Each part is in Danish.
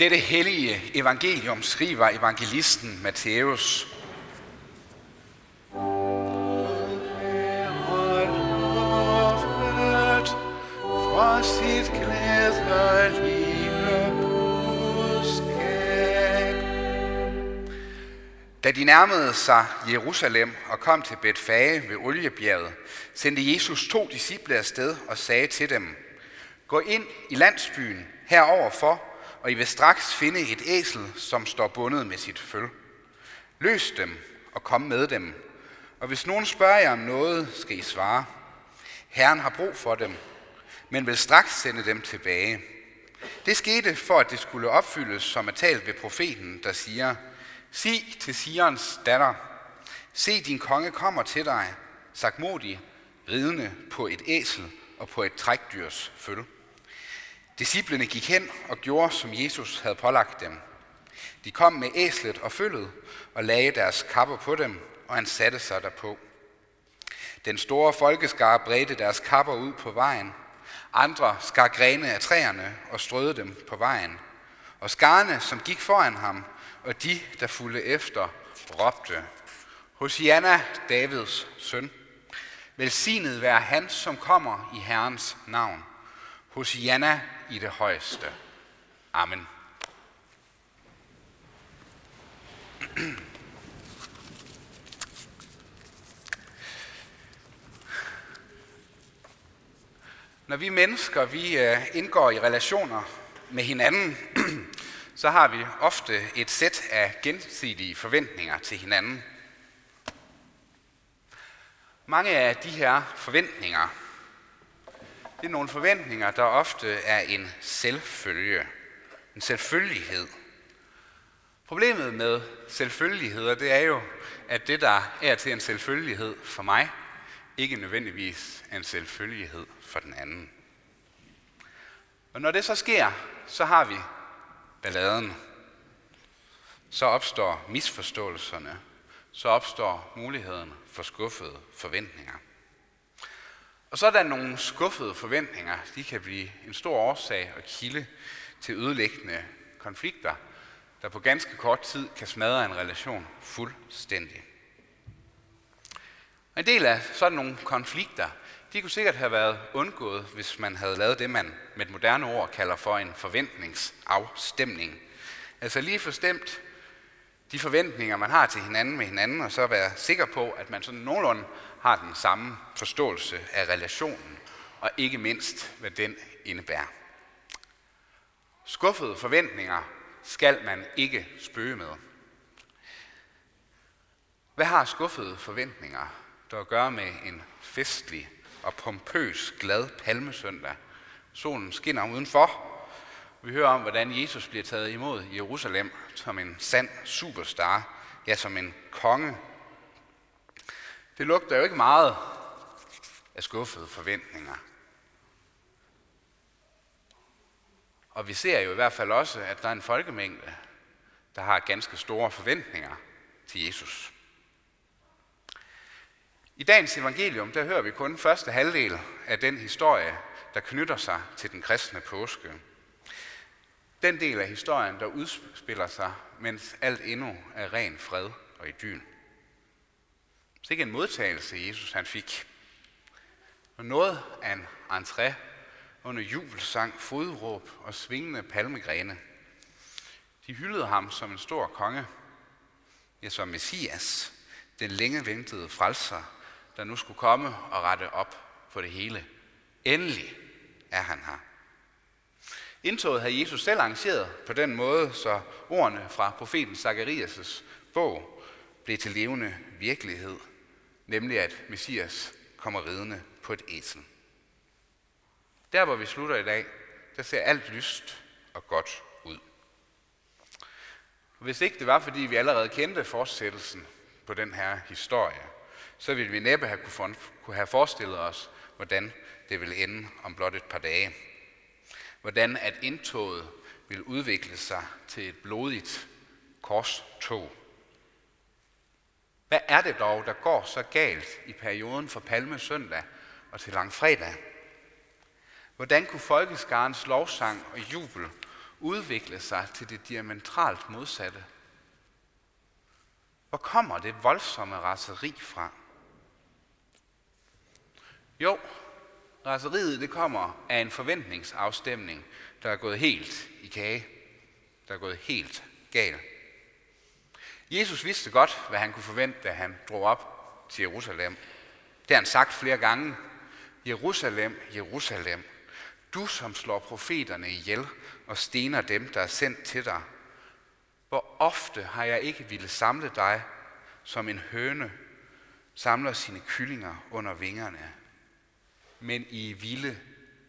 Dette hellige evangelium skriver evangelisten Matthæus. For sit glædelige budskab. Da de nærmede sig Jerusalem og kom til Betfage ved Oliebjerget, sendte Jesus to disciple afsted og sagde til dem, Gå ind i landsbyen heroverfor, og I vil straks finde et æsel, som står bundet med sit føl. Løs dem og kom med dem. Og hvis nogen spørger jer om noget, skal I svare. Herren har brug for dem, men vil straks sende dem tilbage. Det skete for, at det skulle opfyldes, som er talt ved profeten, der siger, Sig til Sions datter, se din konge kommer til dig, sagt modig, ridende på et æsel og på et trækdyrs følge. Disciplene gik hen og gjorde, som Jesus havde pålagt dem. De kom med æslet og følget og lagde deres kapper på dem, og han satte sig derpå. Den store folkeskare bredte deres kapper ud på vejen. Andre skar grene af træerne og strøede dem på vejen. Og skarne, som gik foran ham, og de, der fulgte efter, råbte, Hosianna, Davids søn. Velsignet være han, som kommer i Herrens navn hos Janna i det højeste. Amen. Når vi mennesker vi øh, indgår i relationer med hinanden, så har vi ofte et sæt af gensidige forventninger til hinanden. Mange af de her forventninger det er nogle forventninger, der ofte er en selvfølge, en selvfølgelighed. Problemet med selvfølgeligheder, det er jo, at det, der er til en selvfølgelighed for mig, ikke nødvendigvis er en selvfølgelighed for den anden. Og når det så sker, så har vi balladen. Så opstår misforståelserne. Så opstår muligheden for skuffede forventninger. Og så er der nogle skuffede forventninger. De kan blive en stor årsag og kilde til ødelæggende konflikter, der på ganske kort tid kan smadre en relation fuldstændig. En del af sådan nogle konflikter, de kunne sikkert have været undgået, hvis man havde lavet det, man med et moderne ord kalder for en forventningsafstemning. Altså lige forstemt de forventninger, man har til hinanden med hinanden, og så være sikker på, at man sådan nogenlunde har den samme forståelse af relationen, og ikke mindst, hvad den indebærer. Skuffede forventninger skal man ikke spøge med. Hvad har skuffede forventninger, der at gøre med en festlig og pompøs glad palmesøndag? Solen skinner udenfor. Vi hører om, hvordan Jesus bliver taget imod i Jerusalem som en sand superstar, ja som en konge det lugter jo ikke meget af skuffede forventninger. Og vi ser jo i hvert fald også, at der er en folkemængde, der har ganske store forventninger til Jesus. I dagens evangelium, der hører vi kun første halvdel af den historie, der knytter sig til den kristne påske. Den del af historien, der udspiller sig, mens alt endnu er ren fred og idyl. Så ikke en modtagelse, Jesus han fik. Og noget af en entré under jubelsang, fodråb og svingende palmegrene. De hyldede ham som en stor konge, ja som Messias, den længe ventede frelser, der nu skulle komme og rette op på det hele. Endelig er han her. Indtoget havde Jesus selv arrangeret på den måde, så ordene fra profeten Zakarias' bog blev til levende virkelighed nemlig at Messias kommer ridende på et æsel. Der hvor vi slutter i dag, der ser alt lyst og godt ud. Hvis ikke det var, fordi vi allerede kendte fortsættelsen på den her historie, så ville vi næppe have kunne have forestillet os, hvordan det ville ende om blot et par dage. Hvordan at indtoget vil udvikle sig til et blodigt korstog hvad er det dog, der går så galt i perioden fra Palmesøndag og til langfredag? Hvordan kunne folkeskarens lovsang og jubel udvikle sig til det diametralt modsatte. Hvor kommer det voldsomme raseri fra? Jo, raseriet det kommer af en forventningsafstemning, der er gået helt i kage. Der er gået helt galt. Jesus vidste godt, hvad han kunne forvente, da han drog op til Jerusalem. Det har han sagt flere gange. Jerusalem, Jerusalem, du som slår profeterne ihjel og stener dem, der er sendt til dig. Hvor ofte har jeg ikke ville samle dig, som en høne samler sine kyllinger under vingerne, men I ville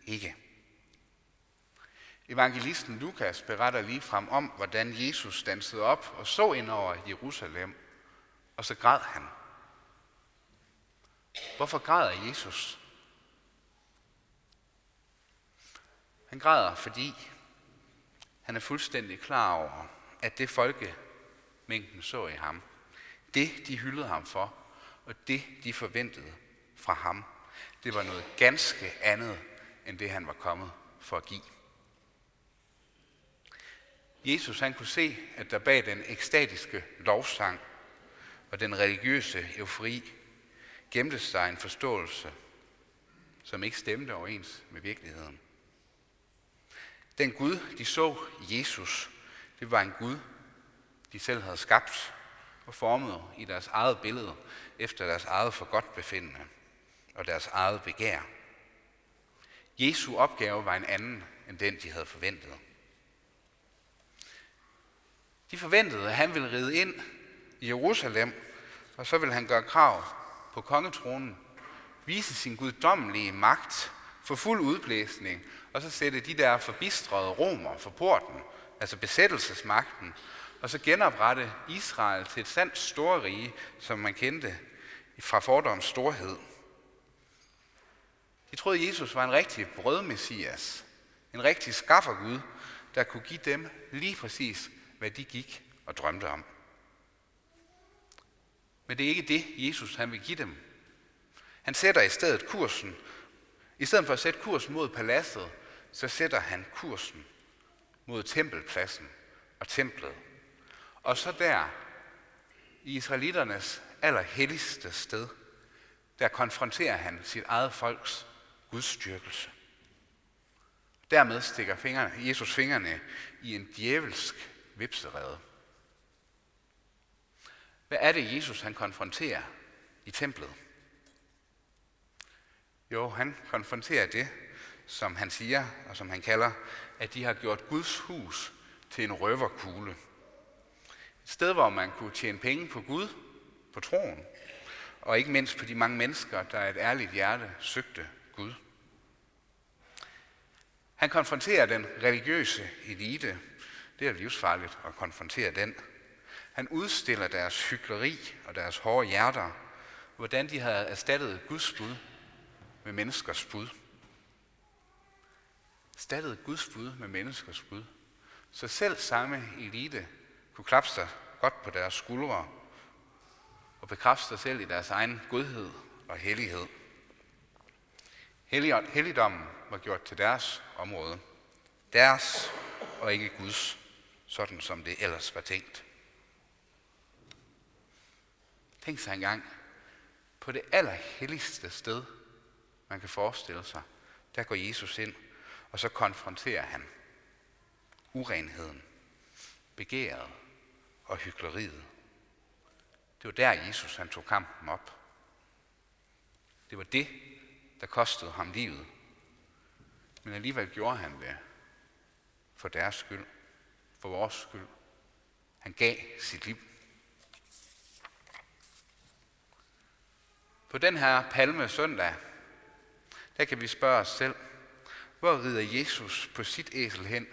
ikke. Evangelisten Lukas beretter lige frem om, hvordan Jesus dansede op og så ind over Jerusalem, og så græd han. Hvorfor græder Jesus? Han græder, fordi han er fuldstændig klar over, at det folkemængden så i ham, det de hyldede ham for, og det de forventede fra ham, det var noget ganske andet, end det han var kommet for at give. Jesus han kunne se, at der bag den ekstatiske lovsang og den religiøse eufori gemte sig en forståelse, som ikke stemte overens med virkeligheden. Den Gud, de så Jesus, det var en Gud, de selv havde skabt og formet i deres eget billede, efter deres eget forgodtbefindende og deres eget begær. Jesu opgave var en anden end den, de havde forventet. De forventede, at han ville ride ind i Jerusalem, og så ville han gøre krav på kongetronen, vise sin guddommelige magt for fuld udblæsning, og så sætte de der forbistrede romer for porten, altså besættelsesmagten, og så genoprette Israel til et sandt storrige, som man kendte fra fordoms storhed. De troede, Jesus var en rigtig brødmessias, en rigtig skaffergud, der kunne give dem lige præcis, hvad de gik og drømte om. Men det er ikke det, Jesus han vil give dem. Han sætter i stedet kursen. I stedet for at sætte kursen mod paladset, så sætter han kursen mod tempelpladsen og templet. Og så der, i israeliternes allerhelligste sted, der konfronterer han sit eget folks gudstyrkelse. Dermed stikker fingrene, Jesus fingrene i en djævelsk vipserede. Hvad er det, Jesus han konfronterer i templet? Jo, han konfronterer det, som han siger, og som han kalder, at de har gjort Guds hus til en røverkugle. Et sted, hvor man kunne tjene penge på Gud, på troen, og ikke mindst på de mange mennesker, der et ærligt hjerte søgte Gud. Han konfronterer den religiøse elite. Det er livsfarligt at konfrontere den. Han udstiller deres hykleri og deres hårde hjerter, hvordan de havde erstattet Guds bud med menneskers bud. Erstattet Guds bud med menneskers bud. Så selv samme elite kunne klappe sig godt på deres skuldre og bekræfte sig selv i deres egen godhed og hellighed. Helligdommen var gjort til deres område. Deres og ikke Guds, sådan som det ellers var tænkt. Tænk sig engang, på det allerhelligste sted, man kan forestille sig, der går Jesus ind, og så konfronterer han urenheden, begæret og hyggeleriet. Det var der, Jesus han tog kampen op. Det var det, der kostede ham livet. Men alligevel gjorde han det for deres skyld, for vores skyld. Han gav sit liv. På den her palme søndag, der kan vi spørge os selv, hvor rider Jesus på sit æsel hen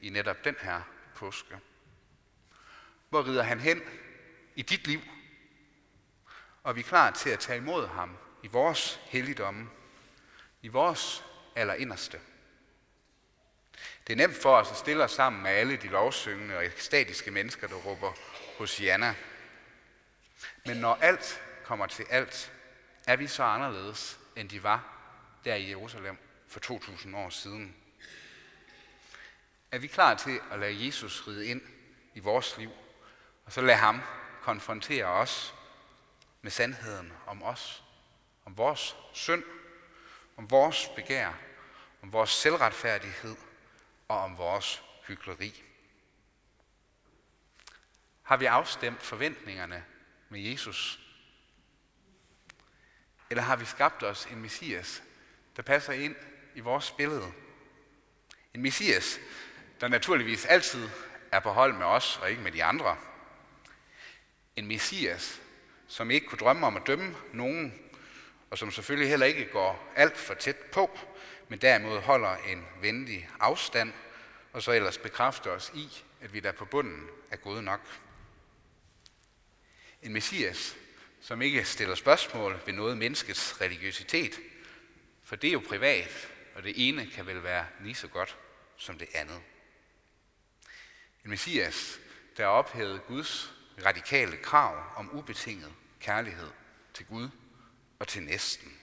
i netop den her påske? Hvor rider han hen i dit liv? Og er vi klar til at tage imod ham i vores helligdomme, i vores allerinderste? Det er nemt for os at stille os sammen med alle de lovsyngende og ekstatiske mennesker, der råber Hosianna. Men når alt kommer til alt, er vi så anderledes, end de var der i Jerusalem for 2000 år siden. Er vi klar til at lade Jesus ride ind i vores liv, og så lade ham konfrontere os med sandheden om os, om vores synd, om vores begær, om vores selvretfærdighed og om vores hykleri. Har vi afstemt forventningerne med Jesus? Eller har vi skabt os en messias, der passer ind i vores billede? En messias, der naturligvis altid er på hold med os og ikke med de andre. En messias, som ikke kunne drømme om at dømme nogen, og som selvfølgelig heller ikke går alt for tæt på, men derimod holder en venlig afstand, og så ellers bekræfter os i, at vi der på bunden er gode nok. En messias, som ikke stiller spørgsmål ved noget menneskets religiøsitet, for det er jo privat, og det ene kan vel være lige så godt som det andet. En messias, der ophævede Guds radikale krav om ubetinget kærlighed til Gud og til næsten,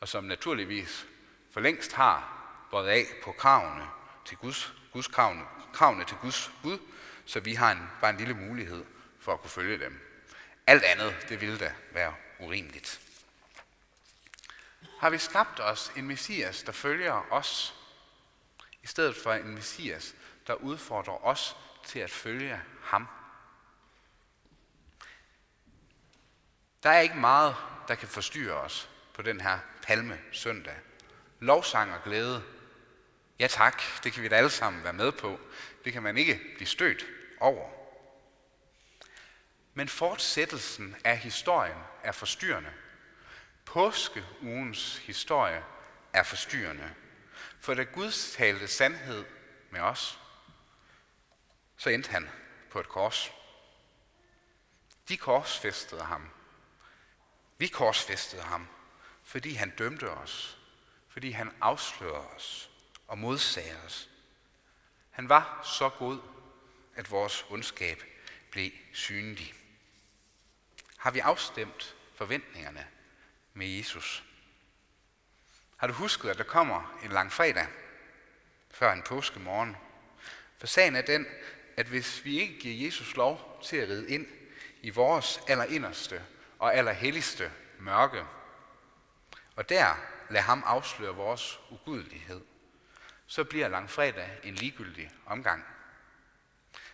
og som naturligvis for længst har båret af på kravene til Guds, Guds kravene, kravene til Guds bud, så vi har en, bare en lille mulighed for at kunne følge dem. Alt andet, det ville da være urimeligt. Har vi skabt os en messias, der følger os, i stedet for en messias, der udfordrer os til at følge ham? Der er ikke meget, der kan forstyrre os på den her palme søndag. Lovsang og glæde. Ja tak, det kan vi da alle sammen være med på. Det kan man ikke blive stødt over. Men fortsættelsen af historien er forstyrrende. Påskeugens historie er forstyrrende. For da Gud talte sandhed med os, så endte han på et kors. De korsfæstede ham. Vi korsfæstede ham, fordi han dømte os, fordi han afslørede os og modsagde os. Han var så god, at vores ondskab blev synlig. Har vi afstemt forventningerne med Jesus? Har du husket, at der kommer en lang fredag før en påskemorgen? For sagen er den, at hvis vi ikke giver Jesus lov til at ride ind i vores allerinderste og allerhelligste mørke, og der lad ham afsløre vores ugudelighed, så bliver langfredag en ligegyldig omgang.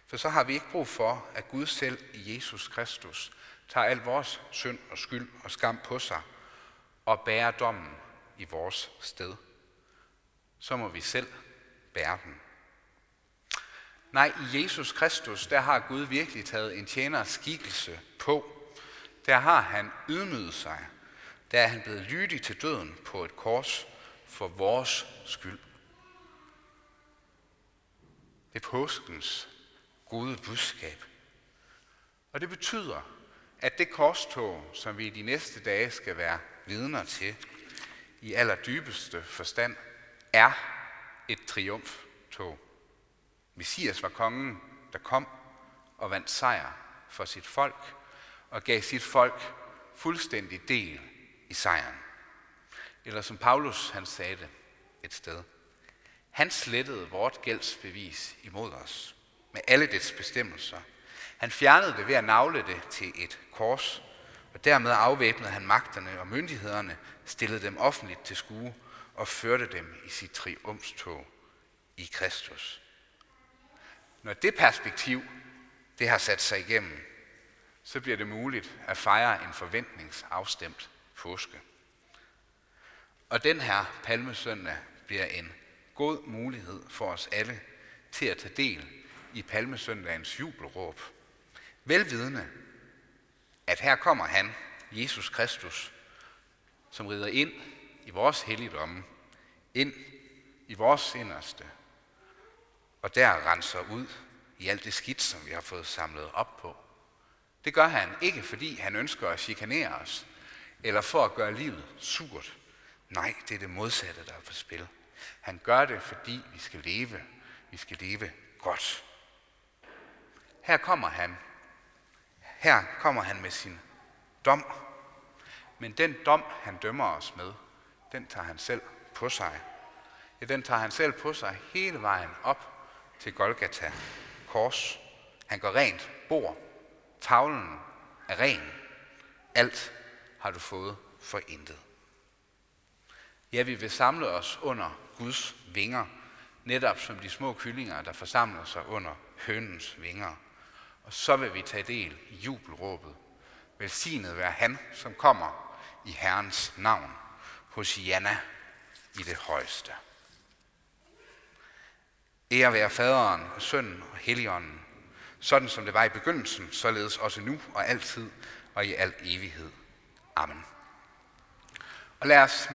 For så har vi ikke brug for, at Gud selv i Jesus Kristus tager al vores synd og skyld og skam på sig og bærer dommen i vores sted. Så må vi selv bære den. Nej, i Jesus Kristus, der har Gud virkelig taget en tjeners skikkelse på. Der har han ydmyget sig. Der er han blevet lydig til døden på et kors for vores skyld. Det er påskens gode budskab. Og det betyder, at det korstog, som vi i de næste dage skal være vidner til, i allerdybeste forstand, er et triumftog. Messias var kongen, der kom og vandt sejr for sit folk, og gav sit folk fuldstændig del i sejren. Eller som Paulus han sagde det et sted. Han slettede vort gældsbevis imod os med alle dets bestemmelser. Han fjernede det ved at navle det til et kors, og dermed afvæbnede han magterne og myndighederne, stillede dem offentligt til skue og førte dem i sit triumftog i Kristus. Når det perspektiv, det har sat sig igennem, så bliver det muligt at fejre en forventningsafstemt påske. Og den her palmesøndag bliver en god mulighed for os alle til at tage del i palmesøndagens jubelråb. Velvidende, at her kommer han, Jesus Kristus, som rider ind i vores helligdomme, ind i vores inderste, og der renser ud i alt det skidt, som vi har fået samlet op på. Det gør han ikke, fordi han ønsker at chikanere os, eller for at gøre livet surt. Nej, det er det modsatte, der er på spil. Han gør det, fordi vi skal leve. Vi skal leve godt. Her kommer han. Her kommer han med sin dom. Men den dom, han dømmer os med, den tager han selv på sig. Ja, den tager han selv på sig hele vejen op til Golgata, kors. Han går rent bord. Tavlen er ren. Alt har du fået for intet. Ja, vi vil samle os under Guds vinger, netop som de små kyllinger, der forsamler sig under hønens vinger. Og så vil vi tage del i jubelråbet. Velsignet være han, som kommer i Herrens navn, Hosianna i det højeste. Ære være faderen og sønnen og helligånden, sådan som det var i begyndelsen, således også nu og altid og i al evighed. Amen. Og lad os